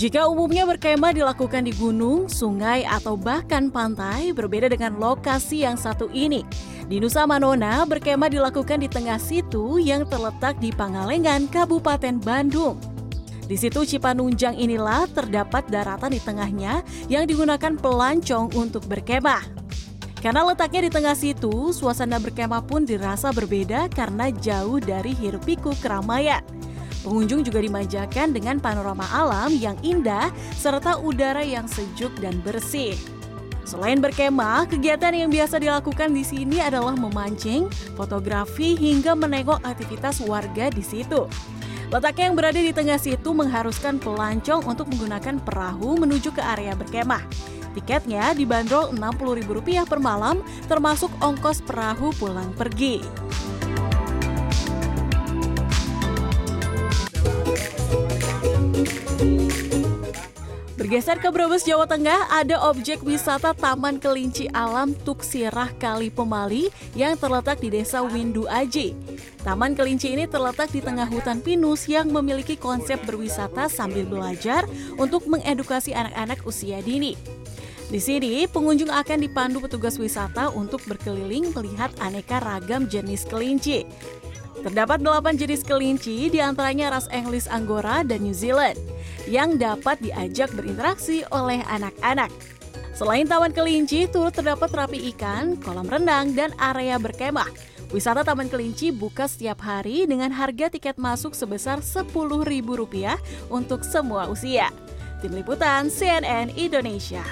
Jika umumnya berkemah dilakukan di gunung, sungai, atau bahkan pantai, berbeda dengan lokasi yang satu ini. Di Nusa Manona, berkemah dilakukan di tengah situ yang terletak di Pangalengan, Kabupaten Bandung. Di situ Cipanunjang inilah terdapat daratan di tengahnya yang digunakan pelancong untuk berkemah. Karena letaknya di tengah situ, suasana berkemah pun dirasa berbeda karena jauh dari hiruk pikuk keramaian. Pengunjung juga dimanjakan dengan panorama alam yang indah serta udara yang sejuk dan bersih. Selain berkemah, kegiatan yang biasa dilakukan di sini adalah memancing, fotografi, hingga menengok aktivitas warga di situ. Letaknya yang berada di tengah situ mengharuskan pelancong untuk menggunakan perahu menuju ke area berkemah. Tiketnya dibanderol Rp60.000 per malam, termasuk ongkos perahu pulang pergi. Bergeser ke Brebes, Jawa Tengah, ada objek wisata Taman Kelinci Alam Tuksirah Kali Pemali yang terletak di Desa Windu Aji. Taman Kelinci ini terletak di tengah hutan pinus yang memiliki konsep berwisata sambil belajar untuk mengedukasi anak-anak usia dini. Di sini, pengunjung akan dipandu petugas wisata untuk berkeliling melihat aneka ragam jenis kelinci. Terdapat delapan jenis kelinci, di antaranya ras English Angora dan New Zealand yang dapat diajak berinteraksi oleh anak-anak. Selain Taman Kelinci, turut terdapat terapi ikan, kolam renang, dan area berkemah. Wisata Taman Kelinci buka setiap hari dengan harga tiket masuk sebesar Rp10.000 untuk semua usia. Tim Liputan CNN Indonesia.